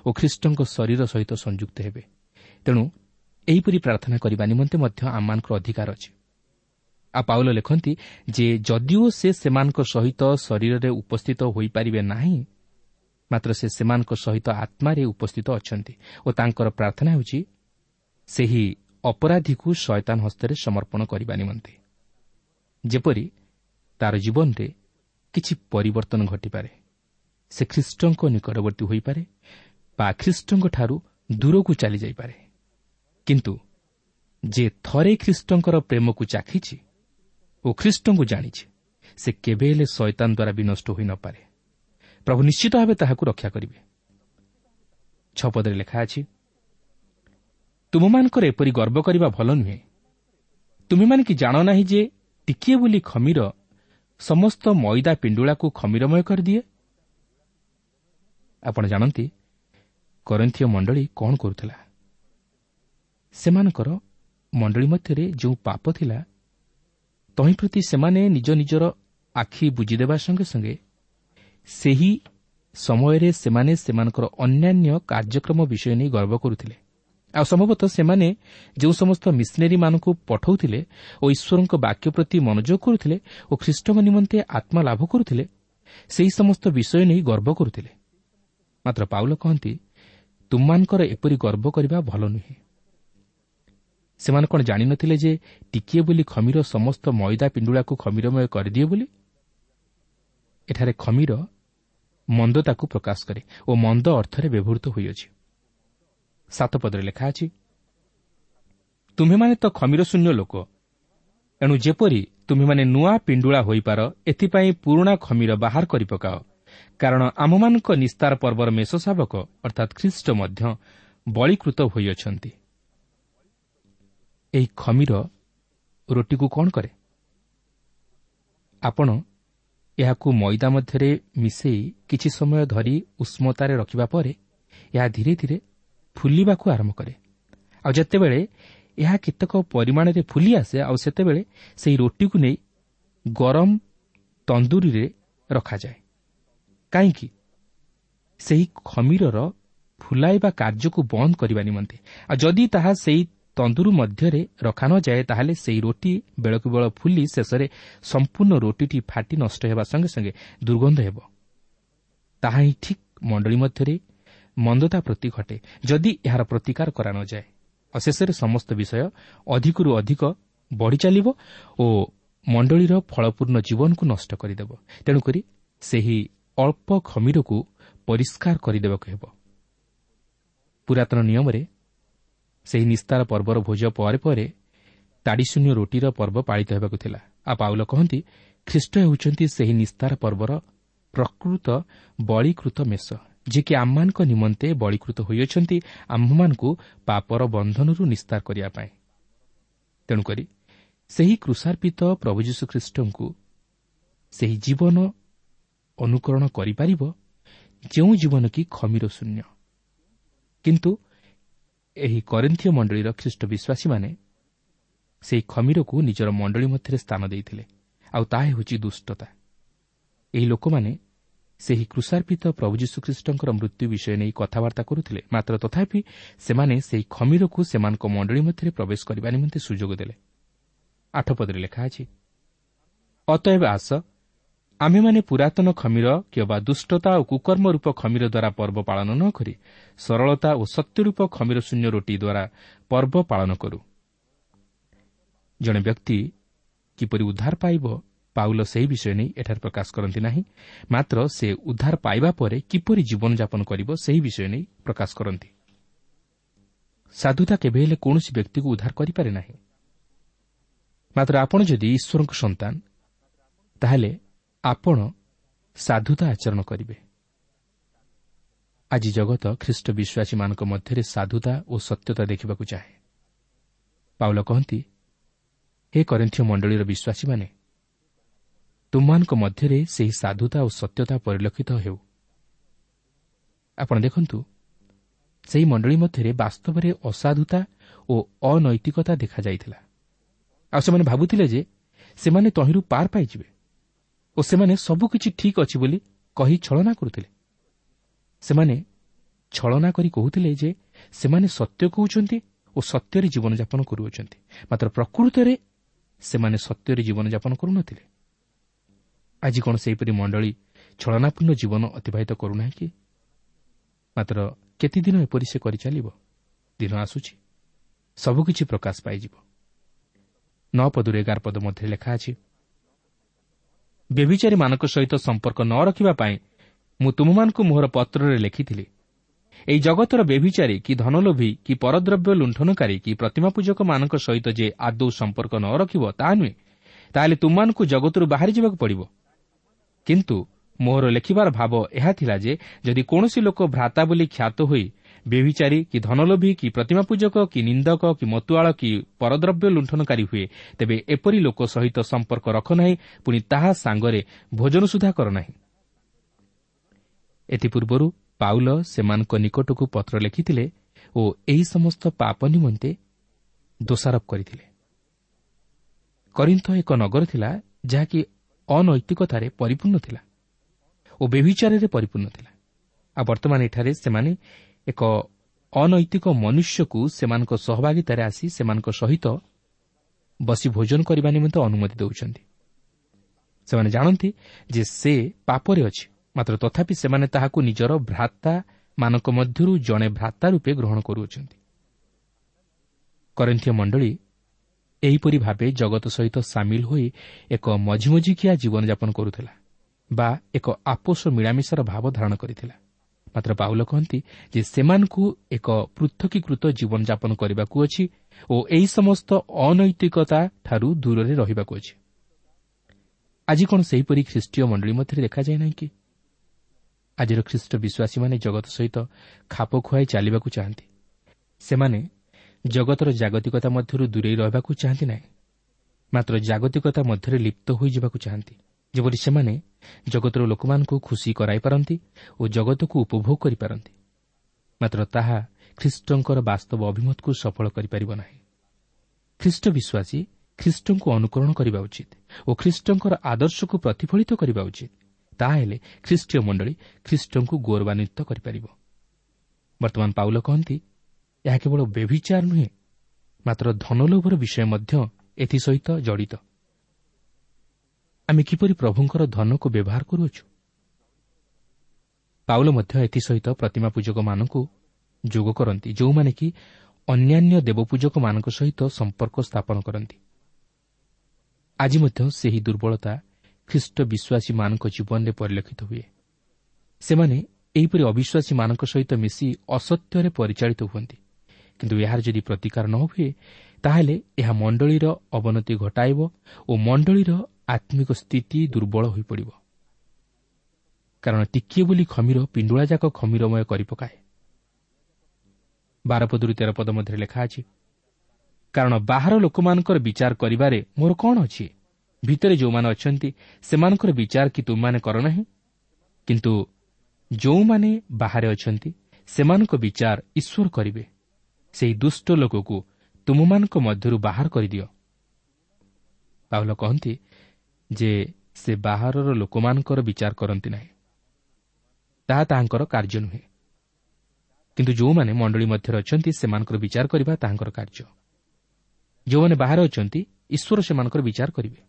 ଓ ଖ୍ରୀଷ୍ଟଙ୍କ ଶରୀର ସହିତ ସଂଯୁକ୍ତ ହେବେ। ତେଣୁ ଏହିପରି ପ୍ରାର୍ଥନା କରିବା ନିମନ୍ତେ ମଧ୍ୟ ଆମମାନଙ୍କର ଅଧିକାର ଅଛି। ଆଉ ପାଉଲ ଲେଖନ୍ତି ଯେ ଯଦିଓ ସେ ସେମାନଙ୍କ ସହିତ ଶରୀରରେ ଉପସ୍ଥିତ ହୋଇପାରିବେ ନାହିଁ ମାତ୍ର ସେ ସେମାନଙ୍କ ସହିତ ଆତ୍ମାରେ ଉପସ୍ଥିତ ଅଛନ୍ତି ଓ ତାଙ୍କର ପ୍ରାର୍ଥନା ହେଉଛି ସେହି ଅପରାଧୀକୁ ଶୟତାନ ହସ୍ତରେ ସମର୍ପଣ କରିବା ନିମନ୍ତେ। ଯେପରି ତା'ର ଜୀବନରେ କିଛି ପରିବର୍ତ୍ତନ ଘଟିପାରେ। ସେ ଖ୍ରୀଷ୍ଟଙ୍କ ନିକଟବର୍ତ୍ତୀ ହୋଇପାରେ ବା ଖ୍ରୀଷ୍ଟଙ୍କଠାରୁ ଦୂରକୁ ଚାଲିଯାଇପାରେ। କିନ୍ତୁ ଯେ ଥରେ ଖ୍ରୀଷ୍ଟଙ୍କର ପ୍ରେମକୁ ଚାଖିଛି ଓ ଖ୍ରୀଷ୍ଟଙ୍କୁ ଜାଣିଛି ସେ କେବେ ହେଲେ ଶୈତାନ ଦ୍ୱାରା ବିନଷ୍ଟ ହୋଇନପାରେ ପ୍ରଭୁ ନିଶ୍ଚିତ ଭାବେ ତାହାକୁ ରକ୍ଷା କରିବେ। ଛପଦରେ ଲେଖା ଅଛି ତୁମମାନଙ୍କର ଏପରି ଗର୍ବ କରିବା ଭଲ ନୁହେଁ। ତୁମେମାନେ କି ଜାଣ ନାହିଁ ଯେ ଟିକିଏ ବୋଲି ଖମିର ସମସ୍ତ ମଇଦା ପିଣ୍ଡୁଳାକୁ ଖମିରମୟ କରିଦିଏ? ଆପଣ ଜାଣନ୍ତି କରନ୍ଥୀୟ ମଣ୍ଡଳୀ କ'ଣ କରୁଥିଲା? ସେମାନଙ୍କର ମଣ୍ଡଳୀ ମଧ୍ୟରେ ଯେଉଁ ପାପ ଥିଲା ତହିଁ ପ୍ରତି ସେମାନେ ନିଜ ନିଜର ଆଖି ବୁଝିଦେବା ସଙ୍ଗେ ସଙ୍ଗେ ସେହି ସମୟରେ ସେମାନେ ସେମାନଙ୍କର ଅନ୍ୟାନ୍ୟ କାର୍ଯ୍ୟକ୍ରମ ବିଷୟ ନେଇ ଗର୍ବ କରୁଥିଲେ। ଆଉ ସମ୍ଭବତଃ ସେମାନେ ଯେଉଁ ସମସ୍ତ ମିଶନେରୀମାନଙ୍କୁ ପଠାଉଥିଲେ ଓ ଈଶ୍ୱରଙ୍କ ବାକ୍ୟ ପ୍ରତି ମନୋଯୋଗ କରୁଥିଲେ ଓ ଖ୍ରୀଷ୍ଟଙ୍କ ନିମନ୍ତେ ଆତ୍ମା ଲାଭ କରୁଥିଲେ ସେହି ସମସ୍ତ ବିଷୟ ନେଇ ଗର୍ବ କରୁଥିଲେ। ମାତ୍ର ପାଉଲ କହନ୍ତି ତୁମମାନଙ୍କର ଏପରି ଗର୍ବ କରିବା ଭଲ ନୁହେଁ। ସେମାନେ କ'ଣ ଜାଣିନଥିଲେ ଯେ ଟିକିଏ ବୋଲି ଖମିର ସମସ୍ତ ମଇଦା ପିଣ୍ଡୁଳାକୁ ଖମିରମୟ କରିଦିଏ ବୋଲି? ଏଠାରେ ଖମିର ମନ୍ଦତାକୁ ପ୍ରକାଶ କରେ ଓ ମନ୍ଦ ଅର୍ଥରେ ବ୍ୟବହୃତ ହୋଇଅଛି। ସାତପଦରେ ଲେଖା ଅଛି ତୁମେମାନେ ତ ଖମିର ଶୂନ୍ୟ ଲୋକ। ଏଣୁ ଯେପରି ତୁମେମାନେ ନୂଆ ପିଣ୍ଡୁଳା ହୋଇପାର ଏଥିପାଇଁ ପୁରୁଣା ଖମିର ବାହାର କରି ପକାଅ କାରଣ ଆମମାନଙ୍କ ନିସ୍ତାର ପର୍ବର ମେଷ ଶାବକ ଅର୍ଥାତ୍ ଖ୍ରୀଷ୍ଟ ମଧ୍ୟ ବଳୀକୃତ ହୋଇଅଛନ୍ତି। ଏହି ଖମିର ରୁଟିକୁ କ'ଣ କରେ? ଆପଣ ଏହାକୁ ମଇଦା ମଧ୍ୟରେ ମିଶାଇ କିଛି ସମୟ ଧରି ଉଷ୍ମତାରେ ରଖିବା ପରେ ଏହା ଧୀରେ ଧୀରେ ଫୁଲିବାକୁ ଆରମ୍ଭ କରେ। ଆଉ ଯେତେବେଳେ ଏହା କେତେକ ପରିମାଣରେ ଫୁଲି ଆସେ ଆଉ ସେତେବେଳେ ସେହି ରୁଟିକୁ ନେଇ ଗରମ ତନ୍ଦୁରୀରେ ରଖାଯାଏ। କାହିଁକି? ସେହି ଖମିରର ଫୁଲାଇବା କାର୍ଯ୍ୟକୁ ବନ୍ଦ କରିବା ନିମନ୍ତେ। ଆଉ ଯଦି ତାହା ସେହି ତନ୍ଦୁରୁ ମଧ୍ୟରେ ରଖା ନଯାଏ ତାହେଲେ ସେହି ରୋଟି ବେଳକୁ ବେଳ ଫୁଲି ଶେଷରେ ସମ୍ପୂର୍ଣ୍ଣ ରୋଟିଟି ଫାଟି ନଷ୍ଟ ହେବା ସଙ୍ଗେ ସଙ୍ଗେ ଦୁର୍ଗନ୍ଧ ହେବ। ତାହା ହିଁ ଠିକ୍ ମଣ୍ଡଳୀ ମଧ୍ୟରେ ମନ୍ଦତା ପ୍ରତି ଘଟେ ଯଦି ଏହାର ପ୍ରତିକାର କରା ନଯାଏ ଆଉ ଶେଷରେ ସମସ୍ତ ବିଷୟ ଅଧିକରୁ ଅଧିକ ବଢ଼ି ଚାଲିବ ଓ ମଣ୍ଡଳୀର ଫଳପୂର୍ଣ୍ଣ ଜୀବନକୁ ନଷ୍ଟ କରିଦେବ। ତେଣୁକରି ସେହି ଅଳ୍ପ ଖମିରକୁ ପରିଷ୍କାର କରିଦେବାକୁ ହେବ। ପୁରାତନ ନିୟମରେ ସେହି ନିସ୍ତାର ପର୍ବର ଭୋଜ ପରେ ପରେ ତାଡ଼ିଶୂନ୍ୟ ରୁଟିର ପର୍ବ ପାଳିତ ହେବାକୁ ଥିଲା। ଆଉ ପାଉଲ କହନ୍ତି ଖ୍ରୀଷ୍ଟ ହେଉଛନ୍ତି ସେହି ନିସ୍ତାର ପର୍ବର ପ୍ରକୃତ ବଳୀକୃତ ମେଷ ଯିଏକି ଆମମାନଙ୍କ ନିମନ୍ତେ ବଳୀକୃତ ହୋଇଅଛନ୍ତି ଆମ୍ଭମାନଙ୍କୁ ପାପର ବନ୍ଧନରୁ ନିସ୍ତାର କରିବା ପାଇଁ। ତେଣୁକରି ସେହି କୃଷାର୍ପିତ ପ୍ରଭୁ ଯୀଶୁଖ୍ରୀଷ୍ଟଙ୍କୁ ସେହି ଜୀବନ ଅନୁକରଣ କରିପାରିବ ଯେଉଁ ଜୀବନ କି ଖମିର ଶୂନ୍ୟ। କିନ୍ତୁ ଏହି କରିନ୍ଥୀୟ ମଣ୍ଡଳୀର ଖ୍ରୀଷ୍ଟ ବିଶ୍ୱାସୀମାନେ ସେହି ଖମିରକୁ ନିଜର ମଣ୍ଡଳୀ ମଧ୍ୟରେ ସ୍ଥାନ ଦେଇଥିଲେ। ଆଉ ତାହା ହେଉଛି ଦୁଷ୍ଟତା। ଏହି ଲୋକମାନେ ସେହି କୃଷାର୍ପିତ ପ୍ରଭୁ ଯୀଶୁଖ୍ରୀଷ୍ଟଙ୍କର ମୃତ୍ୟୁ ବିଷୟ ନେଇ କଥାବାର୍ତ୍ତା କରୁଥିଲେ। ମାତ୍ର ତଥାପି ସେମାନେ ସେହି ଖମିରକୁ ସେମାନଙ୍କ ମଣ୍ଡଳୀ ମଧ୍ୟରେ ପ୍ରବେଶ କରିବା ନିମନ୍ତେ ସୁଯୋଗ ଦେଲେ। ଆଠ ପଦରେ ଲେଖା ଅଛି ଅତଏବ ଆସ ଆମ୍ଭେମାନେ ପୁରାତନ ଖମିର କିମ୍ବା ଦୁଷ୍ଟତା ଓ କୁକର୍ମ ରୂପ ଖମିର ଦ୍ୱାରା ପର୍ବ ପାଳନ ନ କରି ସରଳତା ଓ ସତ୍ୟରୂପ ଖମିର ଶୂନ୍ୟ ରୋଟି ଦ୍ୱାରା ପର୍ବ ପାଳନ କରୁ। ଜଣେ ବ୍ୟକ୍ତି କିପରି ଉଦ୍ଧାର ପାଇବ ପାଉଲ ସେହି ବିଷୟ ନେଇ ଏଠାରେ ପ୍ରକାଶ କରନ୍ତି ନାହିଁ ମାତ୍ର ସେ ଉଦ୍ଧାର ପାଇବା ପରେ କିପରି ଜୀବନଯାପନ କରିବ ସେହି ବିଷୟ ନେଇ ପ୍ରକାଶ କରନ୍ତି। ସାଧୁତା କେବେ ହେଲେ କୌଣସି ବ୍ୟକ୍ତିକୁ ଉଦ୍ଧାର କରିପାରେ ନାହିଁ। ମାତ୍ର ଆପଣ ଯଦି ଈଶ୍ୱରଙ୍କ ସନ୍ତାନ ତାହେଲେ ଆପଣ ସାଧୁତା ଆଚରଣ କରିବେ। ଆଜି ଜଗତ ଖ୍ରୀଷ୍ଟ ବିଶ୍ୱାସୀମାନଙ୍କ ମଧ୍ୟରେ ସାଧୁତା ଓ ସତ୍ୟତା ଦେଖିବାକୁ ଚାହେଁ। ପାଉଲ କହନ୍ତି ହେ କରିନ୍ଥୀୟ ମଣ୍ଡଳୀର ବିଶ୍ୱାସୀମାନେ ତୁମମାନଙ୍କ ମଧ୍ୟରେ ସେହି ସାଧୁତା ଓ ସତ୍ୟତା ପରିଲକ୍ଷିତ ହେଉ। ଆପଣ ଦେଖନ୍ତୁ ସେହି ମଣ୍ଡଳୀ ମଧ୍ୟରେ ବାସ୍ତବରେ ଅସାଧୁତା ଓ ଅନୈତିକତା ଦେଖାଯାଇଥିଲା। ଆଉ ସେମାନେ ଭାବୁଥିଲେ ଯେ ସେମାନେ ତହିଁରୁ ପାର ପାଇଯିବେ। ଓ ସେମାନେ ସବୁକିଛି ଠିକ୍ ଅଛି ବୋଲି କହି ଛଳନା କରୁଥିଲେ। ସେମାନେ ଛଳନା କରି କହୁଥିଲେ ଯେ ସେମାନେ ସତ୍ୟ କହୁଛନ୍ତି ଓ ସତ୍ୟରେ ଜୀବନଯାପନ କରୁଅଛନ୍ତି ମାତ୍ର ପ୍ରକୃତରେ ସେମାନେ ସତ୍ୟରେ ଜୀବନଯାପନ କରୁନଥିଲେ। ଆଜି କ'ଣ ସେହିପରି ମଣ୍ଡଳୀ ଛଳନାପୂର୍ଣ୍ଣ ଜୀବନ ଅତିବାହିତ କରୁନାହିଁ କି? ମାତ୍ର କେତେଦିନ ଏପରି ସେ କରିଚାଲିବ? ଦିନ ଆସୁଛି ସବୁକିଛି ପ୍ରକାଶ ପାଇଯିବ। ନଅ ପଦରୁ ଏଗାର ପଦ ମଧ୍ୟରେ ଲେଖା ଅଛି ବ୍ୟଭିଚାରୀମାନଙ୍କ ସହିତ ସମ୍ପର୍କ ନ ରଖିବା ପାଇଁ ମୁଁ ତୁମମାନଙ୍କୁ ମୋହର ପତ୍ରରେ ଲେଖିଥିଲି। ଏହି ଜଗତର ବ୍ୟଭିଚାରୀ କି ଧନଲୋଭୀ କି ପରଦ୍ରବ୍ୟ ଲୁଣ୍ଠନକାରୀ କି ପ୍ରତିମା ପୂଜକମାନଙ୍କ ସହିତ ଯେ ଆଦୌ ସମ୍ପର୍କ ନ ରଖିବ ତାହା ନୁହେଁ ତାହେଲେ ତୁମମାନଙ୍କୁ ଜଗତରୁ ବାହାରି ଯିବାକୁ ପଡ଼ିବ। କିନ୍ତୁ ମୋହର ଲେଖିବାର ଭାବ ଏହା ଥିଲା ଯେ ଯଦି କୌଣସି ଲୋକ ଭ୍ରାତା ବୋଲି ଖ୍ୟାତ ହୋଇ ବ୍ୟଭିଚାରୀ କି ଧନଲୋଭୀ କି ପ୍ରତିମା ପୂଜକ କି ନିନ୍ଦକ କି ମତୁଆଳ କି ପରଦ୍ରବ୍ୟ ଲୁଣ୍ଠନକାରୀ ହୁଏ। ତେବେ ଏପରି ଲୋକ ସହିତ ସମ୍ପର୍କ ରଖ ନାହିଁ ପୁଣି ତାହା ସାଙ୍ଗରେ ଭୋଜନ ସୁଦ୍ଧା କର ନାହିଁ। ଏଥିପୂର୍ବରୁ ପାଉଲ ସେମାନଙ୍କ ନିକଟକୁ ପତ୍ର ଲେଖିଥିଲେ ଓ ଏହି ସମସ୍ତ ପାପ ନିମନ୍ତେ ଦୋଷାରୋପ କରିଥିଲେ। କରିନ୍ଥ ଏକ ନଗର ଥିଲା ଯାହାକି ଅନୈତିକତାରେ ପରିପୂର୍ଣ୍ଣ ଥିଲା ଓ ବ୍ୟଭିଚାରରେ ପରିପୂର୍ଣ୍ଣ ଥିଲା। ଆଉ ବର୍ତ୍ତମାନ ଏଠାରେ ସେମାନେ ଏକ ଅନୈତିକ ମନୁଷ୍ୟକୁ ସେମାନଙ୍କ ସହଭାଗିତାରେ ଆସି ସେମାନଙ୍କ ସହିତ ବସି ଭୋଜନ କରିବା ନିମନ୍ତେ ଅନୁମତି ଦେଉଛନ୍ତି। ସେମାନେ ଜାଣନ୍ତି ଯେ ସେ ପାପରେ ଅଛି ମାତ୍ର ତଥାପି ସେମାନେ ତାହାକୁ ନିଜର ଭ୍ରାତାମାନଙ୍କ ମଧ୍ୟରୁ ଜଣେ ଭ୍ରାତା ରୂପେ ଗ୍ରହଣ କରୁଅଛନ୍ତି। କରିନ୍ଥୀୟ ମଣ୍ଡଳୀ ଏହିପରି ଭାବେ ଜଗତ ସହିତ ସାମିଲ ହୋଇ ଏକ ମଝିମଝିକିଆ ଜୀବନଯାପନ କରୁଥିଲା ବା ଏକ ଆପୋଷ ମିଳାମିଶାର ଭାବ ଧାରଣ କରିଥିଲା। ମାତ୍ର ପାଉଲ କହନ୍ତି ଯେ ସେମାନଙ୍କୁ ଏକ ପୃଥକୀକୃତ ଜୀବନଯାପନ କରିବାକୁ ଅଛି ଓ ଏହି ସମସ୍ତ ଅନୈତିକତାଠାରୁ ଦୂରରେ ରହିବାକୁ ଅଛି। ଆଜି କ'ଣ ସେହିପରି ଖ୍ରୀଷ୍ଟୀୟ ମଣ୍ଡଳୀ ମଧ୍ୟରେ ଦେଖାଯାଏ ନାହିଁ କି? ଆଜିର ଖ୍ରୀଷ୍ଟ ବିଶ୍ୱାସୀମାନେ ଜଗତ ସହିତ ଖାପ ଖୁଆଇ ଚାଲିବାକୁ ଚାହାନ୍ତି। ସେମାନେ ଜଗତର ଜାଗତିକତା ମଧ୍ୟରୁ ଦୂରେଇ ରହିବାକୁ ଚାହାନ୍ତି ନାହିଁ ମାତ୍ର ଜାଗତିକତା ମଧ୍ୟରେ ଲିପ୍ତ ହୋଇଯିବାକୁ ଚାହାନ୍ତି। ଯେପରି ସେମାନେ ଜଗତର ଲୋକମାନଙ୍କୁ ଖୁସି କରାଇପାରନ୍ତି ଓ ଜଗତକୁ ଉପଭୋଗ କରିପାରନ୍ତି ମାତ୍ର ତାହା ଖ୍ରୀଷ୍ଟଙ୍କର ବାସ୍ତବ ଅଭିମତକୁ ସଫଳ କରିପାରିବ ନାହିଁ। ଖ୍ରୀଷ୍ଟ ବିଶ୍ୱାସୀ ଖ୍ରୀଷ୍ଟଙ୍କୁ ଅନୁକରଣ କରିବା ଉଚିତ ଓ ଖ୍ରୀଷ୍ଟଙ୍କର ଆଦର୍ଶକୁ ପ୍ରତିଫଳିତ କରିବା ଉଚିତ। ତାହେଲେ ଖ୍ରୀଷ୍ଟୀୟ ମଣ୍ଡଳୀ ଖ୍ରୀଷ୍ଟଙ୍କୁ ଗୌରବାନ୍ୱିତ କରିପାରିବ। ବର୍ତ୍ତମାନ ପାଉଲ କହନ୍ତି ଏହା କେବଳ ବେଭିଚାର ନୁହେଁ ମାତ୍ର ଧନଲୋଭର ବିଷୟ ମଧ୍ୟ ଏଥିସହିତ ଜଡ଼ିତ। ଆମେ କିପରି ପ୍ରଭୁଙ୍କର ଧନକୁ ବ୍ୟବହାର କରୁଅଛୁ? ପାଉଲ ମଧ୍ୟ ଏଥିସହିତ ପ୍ରତିମା ପୂଜକମାନଙ୍କୁ ଯୋଗ କରନ୍ତି ଯେଉଁମାନେ କି ଅନ୍ୟାନ୍ୟ ଦେବପୂଜକମାନଙ୍କ ସହିତ ସମ୍ପର୍କ ସ୍ଥାପନ କରନ୍ତି। ଆଜି ମଧ୍ୟ ସେହି ଦୁର୍ବଳତା ଖ୍ରୀଷ୍ଟ ବିଶ୍ୱାସୀମାନଙ୍କ ଜୀବନରେ ପରିଲକ୍ଷିତ ହୁଏ। ସେମାନେ ଏହିପରି ଅବିଶ୍ୱାସୀମାନଙ୍କ ସହିତ ମିଶି ଅସତ୍ୟରେ ପରିଚାଳିତ ହୁଅନ୍ତି କିନ୍ତୁ ଏହାର ଯଦି ପ୍ରତିକାର ନ ହୁଏ ତାହେଲେ ଏହା ମଣ୍ଡଳୀର ଅବନତି ଘଟାଇବ ଓ ମଣ୍ଡଳୀର ଆତ୍ମିକ ସ୍ଥିତି ଦୁର୍ବଳ ହୋଇପଡ଼ିବ। କାରଣ ଟିକିଏ ବୋଲି ଖମିର ପିଣ୍ଡୁଳାଯାକ ଖମିରମୟ କରିପକାଏ। ବାରପଦରୁ ତେର ପଦ ମଧ୍ୟରେ ଲେଖା ଅଛି କାରଣ ବାହାର ଲୋକମାନଙ୍କର ବିଚାର କରିବାରେ ମୋର କ'ଣ ଅଛି? ଭିତରେ ଯେଉଁମାନେ ଅଛନ୍ତି ସେମାନଙ୍କର ବିଚାର କି ତୁମମାନେ କର ନାହିଁ କିନ୍ତୁ ଯେଉଁମାନେ ବାହାରେ ଅଛନ୍ତି ସେମାନଙ୍କ ବିଚାର ଈଶ୍ୱର କରିବେ। ସେହି ଦୁଷ୍ଟ ଲୋକକୁ ତୁମମାନଙ୍କ ମଧ୍ୟରୁ ବାହାର କରିଦିଅ। ପାଉଲ କହନ୍ତି ଯେ ସେ ବାହାରର ଲୋକମାନଙ୍କର ବିଚାର କରନ୍ତି ନାହିଁ। ତାହା ତାହାଙ୍କର କାର୍ଯ୍ୟ ନୁହେଁ। କିନ୍ତୁ ଯେଉଁମାନେ ମଣ୍ଡଳୀ ମଧ୍ୟରେ ଅଛନ୍ତି ସେମାନଙ୍କର ବିଚାର କରିବା ତାହାଙ୍କର କାର୍ଯ୍ୟ। ଯେଉଁମାନେ ବାହାରେ ଅଛନ୍ତି ଈଶ୍ୱର ସେମାନଙ୍କର ବିଚାର କରିବେ।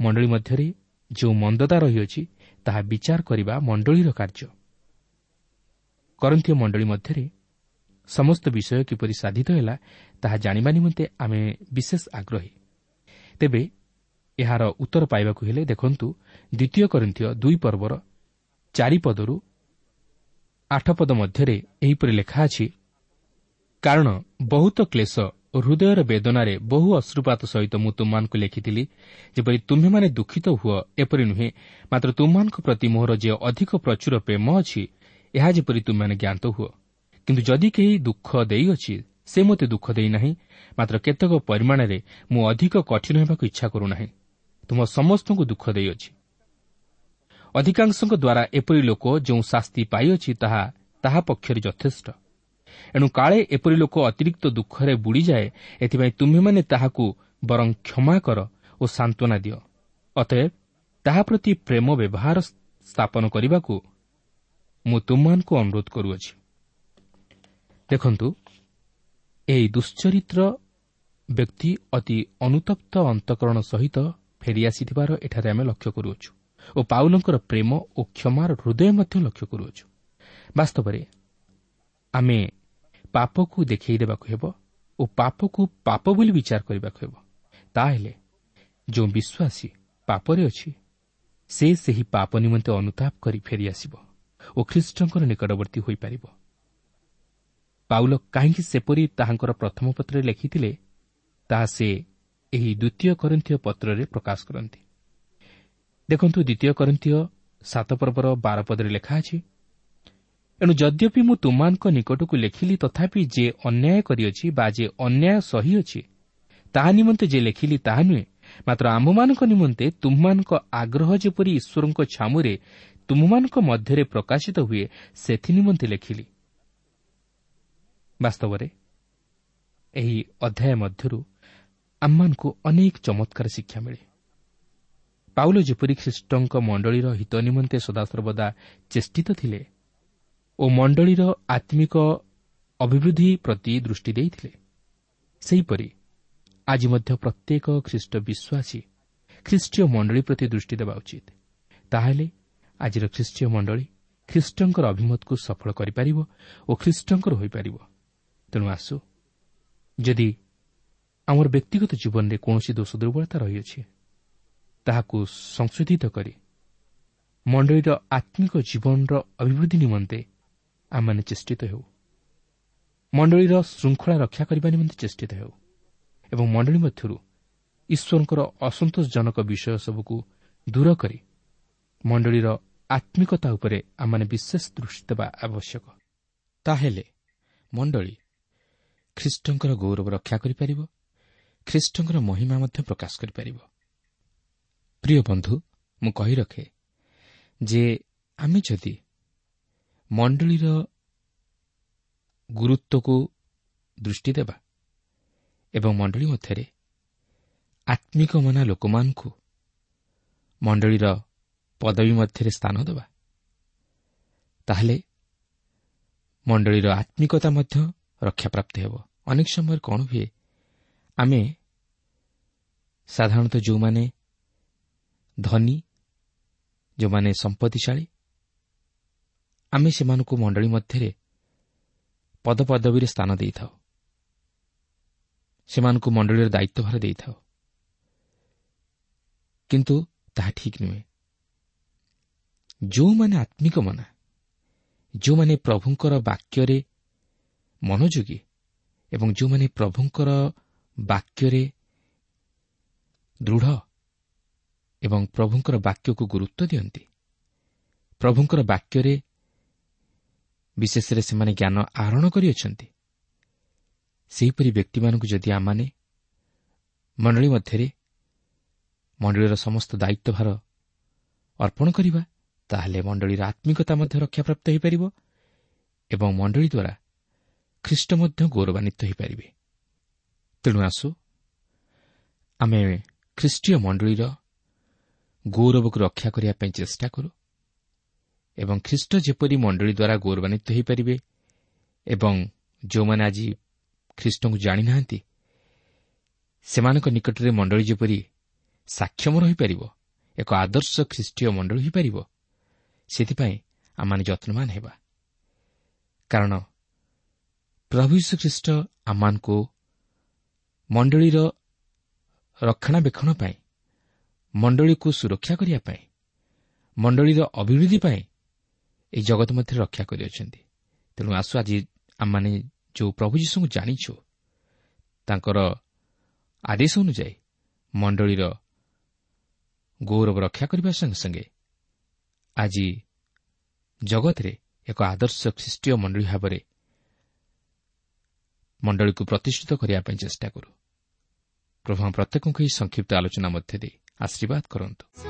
ମଣ୍ଡଳୀ ମଧ୍ୟରେ ଯେଉଁ ମନ୍ଦତା ରହିଅଛି ତାହା ବିଚାର କରିବା ମଣ୍ଡଳୀର କାର୍ଯ୍ୟ। କରନ୍ଥୀୟ ମଣ୍ଡଳୀ ମଧ୍ୟରେ ସମସ୍ତ ବିଷୟ କିପରି ସାଧିତ ହେଲା ତାହା ଜାଣିବା ନିମନ୍ତେ ଆମେ ବିଶେଷ ଆଗ୍ରହୀ। ତେବେ ଏହାର ଉତ୍ତର ପାଇବାକୁ ହେଲେ ଦେଖନ୍ତୁ ଦ୍ୱିତୀୟ କରିନ୍ଥୀୟ ଦୁଇ ପର୍ବର ଚାରିପଦରୁ ଆଠ ପଦ ମଧ୍ୟରେ ଏହିପରି ଲେଖା ଅଛି କାରଣ ବହୁତ କ୍ଲେଶ ହୃଦୟର ବେଦନାରେ ବହୁ ଅଶ୍ରୁପାତ ସହିତ ମୁଁ ତୁମମାନଙ୍କୁ ଲେଖିଥିଲି ଯେପରି ତୁମ୍ଭେମାନେ ଦୁଃଖିତ ହୁଅ ଏପରି ନୁହେଁ ମାତ୍ର ତୁମମାନଙ୍କ ପ୍ରତି ମୋହର ଯେ ଅଧିକ ପ୍ରଚୁର ପ୍ରେମ ଅଛି ଏହା ଯେପରି ତୁମେମାନେ ଜ୍ଞାତ ହୁଅ। କିନ୍ତୁ ଯଦି କେହି ଦୁଃଖ ଦେଇଅଛି ସେ ମୋତେ ଦୁଃଖ ଦେଇନାହିଁ ମାତ୍ର କେତେକ ପରିମାଣରେ ମୁଁ ଅଧିକ କଠିନ ହେବାକୁ ଇଚ୍ଛା କରୁନାହିଁ। ତୁମ ସମସ୍ତଙ୍କୁ ଦୁଃଖ ଦେଇଅଛି ଅଧିକାଂଶଙ୍କ ଦ୍ୱାରା ଏପରି ଲୋକ ଯେଉଁ ଶାସ୍ତି ପାଇଅଛି ତାହା ତାହା ପକ୍ଷରେ ଯଥେଷ୍ଟ। ଏଣୁ କାଳେ ଏପରି ଲୋକ ଅତିରିକ୍ତ ଦୁଃଖରେ ବୁଡ଼ିଯାଏ ଏଥିପାଇଁ ତୁମ୍ଭେମାନେ ତାହାକୁ ବରଂ କ୍ଷମା କର ଓ ସାନ୍ତ୍ୱନା ଦିଅ। ଅତଏବ ତାହା ପ୍ରତି ପ୍ରେମ ବ୍ୟବହାର ସ୍ଥାପନ କରିବାକୁ ମୁଁ ତୁମମାନଙ୍କୁ ଅନୁରୋଧ କରୁଅଛି। ଦେଖନ୍ତୁ ଏହି ଦୁଶ୍ଚରିତ୍ର ବ୍ୟକ୍ତି ଅତି ଅନୁତପ୍ତ ଅନ୍ତକରଣ ସହିତ ଫେରିଆସିଥିବାର ଏଠାରେ ଆମେ ଲକ୍ଷ୍ୟ କରୁଅଛୁ ଓ ପାଉଲଙ୍କର ପ୍ରେମ ଓ କ୍ଷମାର ହୃଦୟ ମଧ୍ୟ ଲକ୍ଷ୍ୟ କରୁଅଛୁ। ବାସ୍ତବରେ ଆମେ ପାପକୁ ଦେଖାଇ ଦେବାକୁ ହେବ ଓ ପାପକୁ ପାପ ବୋଲି ବିଚାର କରିବାକୁ ହେବ। ତାହେଲେ ଯେଉଁ ବିଶ୍ୱାସୀ ପାପରେ ଅଛି ସେ ସେହି ପାପ ନିମନ୍ତେ ଅନୁତାପ କରି ଫେରିଆସିବ ଓ ଖ୍ରୀଷ୍ଟଙ୍କର ନିକଟବର୍ତ୍ତୀ ହୋଇପାରିବ। ପାଉଲ କାହିଁକି ସେପରି ତାହାଙ୍କର ପ୍ରଥମ ପତ୍ରରେ ଲେଖିଥିଲେ ତାହା ସେ ଏହି ଦ୍ୱିତୀୟ କରିନ୍ଥୀୟ ପତ୍ରରେ ପ୍ରକାଶ କରନ୍ତି। ଦେଖନ୍ତୁ ଦ୍ୱିତୀୟ କରିନ୍ଥୀୟ ସାତ ପର୍ବର ବାର ପଦରେ ଲେଖା ଅଛି ଏଣୁ ଯଦ୍ୟପି ମୁଁ ତୁମମାନଙ୍କ ନିକଟକୁ ଲେଖିଲି ତଥାପି ଯେ ଅନ୍ୟାୟ କରିଅଛି ବା ଯେ ଅନ୍ୟାୟ ସହିଅଛି ତାହା ନିମନ୍ତେ ଯେ ଲେଖିଲି ତାହା ନୁହେଁ ମାତ୍ର ଆମ୍ଭମାନଙ୍କ ନିମନ୍ତେ ତୁମମାନଙ୍କ ଆଗ୍ରହ ଯେପରି ଈଶ୍ୱରଙ୍କ ଛାମୁରେ ତୁମମାନଙ୍କ ମଧ୍ୟରେ ପ୍ରକାଶିତ ହୁଏ ସେଥି ନିମନ୍ତେ ଲେଖିଲି। ବାସ୍ତବରେ ଏହି ଅଧ୍ୟାୟ ମଧ୍ୟରୁ ଆମମାନଙ୍କୁ ଅନେକ ଚମତ୍କାର ଶିକ୍ଷା ମିଳେ। ପାଉଲ ଯେପରି ଖ୍ରୀଷ୍ଟଙ୍କ ମଣ୍ଡଳୀର ହିତ ନିମନ୍ତେ ସଦାସର୍ବଦା ଚେଷ୍ଟିତ ଥିଲେ ଓ ମଣ୍ଡଳୀର ଆତ୍ମିକ ଅଭିବୃଦ୍ଧି ପ୍ରତି ଦୃଷ୍ଟି ଦେଇଥିଲେ ସେହିପରି ଆଜି ମଧ୍ୟ ପ୍ରତ୍ୟେକ ଖ୍ରୀଷ୍ଟ ବିଶ୍ୱାସୀ ଖ୍ରୀଷ୍ଟୀୟ ମଣ୍ଡଳୀ ପ୍ରତି ଦୃଷ୍ଟି ଦେବା ଉଚିତ। ତାହେଲେ ଆଜିର ଖ୍ରୀଷ୍ଟୀୟ ମଣ୍ଡଳୀ ଖ୍ରୀଷ୍ଟଙ୍କର ଅଭିମତକୁ ସଫଳ କରିପାରିବ ଓ ଖ୍ରୀଷ୍ଟଙ୍କର ହୋଇପାରିବ। ତେଣୁ ଆସୁ। ଯଦି ଆମର ବ୍ୟକ୍ତିଗତ ଜୀବନରେ କୌଣସି ଦୋଷ ଦୁର୍ବଳତା ରହିଅଛି ତାହାକୁ ସଂଶୋଧିତ କରି ମଣ୍ଡଳୀର ଆତ୍ମିକ ଜୀବନର ଅଭିବୃଦ୍ଧି ନିମନ୍ତେ ଆମମାନେ ଚେଷ୍ଟିତ ହେଉ। ମଣ୍ଡଳୀର ଶୃଙ୍ଖଳା ରକ୍ଷା କରିବା ନିମନ୍ତେ ଚେଷ୍ଟିତ ହେଉ। ଏବଂ ମଣ୍ଡଳୀ ମଧ୍ୟରୁ ଈଶ୍ୱରଙ୍କର ଅସନ୍ତୋଷଜନକ ବିଷୟ ସବୁକୁ ଦୂର କରି ମଣ୍ଡଳୀର ଆତ୍ମିକତା ଉପରେ ଆମମାନେ ବିଶେଷ ଦୃଷ୍ଟି ଦେବା ଆବଶ୍ୟକ। ତାହେଲେ ମଣ୍ଡଳୀ ଖ୍ରୀଷ୍ଟଙ୍କର ଗୌରବ ରକ୍ଷା କରିପାରିବ ଖ୍ରୀଷ୍ଟଙ୍କର ମହିମା ମଧ୍ୟ ପ୍ରକାଶ କରିପାରିବ। ପ୍ରିୟ ବନ୍ଧୁ ମୁଁ କହି ରଖେ ଯେ ଆମେ ଯଦି ମଣ୍ଡଳୀର ଗୁରୁତ୍ୱକୁ ଦୃଷ୍ଟି ଦେବା ଏବଂ ମଣ୍ଡଳୀ ମଧ୍ୟରେ ଆତ୍ମିକ ମନା ଲୋକମାନଙ୍କୁ ମଣ୍ଡଳୀର ପଦବୀ ମଧ୍ୟରେ ସ୍ଥାନ ଦେବା ତାହେଲେ ମଣ୍ଡଳୀର ଆତ୍ମିକତା ମଧ୍ୟ ରକ୍ଷାପ୍ରାପ୍ତ ହେବ ଅନେକ ସମୟରେ କ'ଣ ହୁଏ ଆମେ ସାଧାରଣତଃ ଯେଉଁମାନେ ଧନୀ ଯେଉଁମାନେ ସମ୍ପତ୍ତିଶାଳୀ ଆମେ ସେମାନଙ୍କୁ ମଣ୍ଡଳୀ ମଧ୍ୟରେ ପଦପଦବୀରେ ସ୍ଥାନ ଦେଇଥାଉ। ସେମାନଙ୍କୁ ମଣ୍ଡଳୀର ଦାୟିତ୍ୱଭାର ଦେଇଥାଉ। କିନ୍ତୁ ତାହା ଠିକ୍ ନୁହେଁ। ଯେଉଁମାନେ ଆତ୍ମିକ ମନା। ଯେଉଁମାନେ ପ୍ରଭୁଙ୍କର ବାକ୍ୟରେ ମନୋଯୋଗୀ ଏବଂ ଯେଉଁମାନେ ପ୍ରଭୁଙ୍କର ବାକ୍ୟରେ ଦୃଢ଼ ଏବଂ ପ୍ରଭୁଙ୍କର ବାକ୍ୟକୁ ଗୁରୁତ୍ୱ ଦିଅନ୍ତି ପ୍ରଭୁଙ୍କର ବାକ୍ୟରେ ବିଶେଷରେ ସେମାନେ ଜ୍ଞାନ ଆହରଣ କରିଅଛନ୍ତି ସେହିପରି ବ୍ୟକ୍ତିମାନଙ୍କୁ ଯଦି ଆମମାନେ ମଣ୍ଡଳୀ ମଧ୍ୟରେ ମଣ୍ଡଳୀର ସମସ୍ତ ଦାୟିତ୍ୱଭାର ଅର୍ପଣ କରିବା ତାହେଲେ ମଣ୍ଡଳୀର ଆତ୍ମିକତା ମଧ୍ୟ ରକ୍ଷାପ୍ରାପ୍ତ ହୋଇପାରିବ ଏବଂ ମଣ୍ଡଳୀ ଦ୍ୱାରା ଖ୍ରୀଷ୍ଟ ମଧ୍ୟ ଗୌରବାନ୍ୱିତ ହୋଇପାରିବେ। ତେଣୁ ଆସୁ ଆମେ ଖ୍ରୀଷ୍ଟୀୟ ମଣ୍ଡଳୀର ଗୌରବକୁ ରକ୍ଷା କରିବା ପାଇଁ ଚେଷ୍ଟା କରୁ ଏବଂ ଖ୍ରୀଷ୍ଟ ଯେପରି ମଣ୍ଡଳୀ ଦ୍ୱାରା ଗୌରବାନ୍ୱିତ ହୋଇପାରିବେ ଏବଂ ଯେଉଁମାନେ ଆଜି ଖ୍ରୀଷ୍ଟଙ୍କୁ ଜାଣିନାହାନ୍ତି ସେମାନଙ୍କ ନିକଟରେ ମଣ୍ଡଳୀ ଯେପରି ସାକ୍ଷମ ରହିପାରିବ ଏକ ଆଦର୍ଶ ଖ୍ରୀଷ୍ଟୀୟ ମଣ୍ଡଳୀ ହୋଇପାରିବ ସେଥିପାଇଁ ଆମମାନେ ଯତ୍ନବାନ ହେବା। କାରଣ ପ୍ରଭୁ ଶ୍ରୀଖ୍ରୀଷ୍ଟ ଆମମାନଙ୍କୁ ମଣ୍ଡଳୀର ରକ୍ଷଣାବେକ୍ଷଣ ପାଇଁ ମଣ୍ଡଳୀକୁ ସୁରକ୍ଷା କରିବା ପାଇଁ ମଣ୍ଡଳୀର ଅଭିବୃଦ୍ଧି ପାଇଁ ଏହି ଜଗତ ମଧ୍ୟରେ ରକ୍ଷା କରିଅଛନ୍ତି। ତେଣୁ ଆସୁ ଆଜି ଆମମାନେ ଯେଉଁ ପ୍ରଭୁ ଯୀଶୁଙ୍କୁ ଜାଣିଛୁ ତାଙ୍କର ଆଦେଶ ଅନୁଯାୟୀ ମଣ୍ଡଳୀର ଗୌରବ ରକ୍ଷା କରିବା ସଙ୍ଗେ ସଙ୍ଗେ ଆଜି ଜଗତରେ ଏକ ଆଦର୍ଶ ଖ୍ରୀଷ୍ଟୀୟ ମଣ୍ଡଳୀ ଭାବରେ ମଣ୍ଡଳୀକୁ ପ୍ରତିଷ୍ଠିତ କରିବା ପାଇଁ ଚେଷ୍ଟା କରୁ। ପ୍ରଭୁ ପ୍ରତ୍ୟେକଙ୍କୁ ଏହି ସଂକ୍ଷିପ୍ତ ଆଲୋଚନା ମଧ୍ୟ ଦେଇ ଆଶୀର୍ବାଦ କରନ୍ତୁ।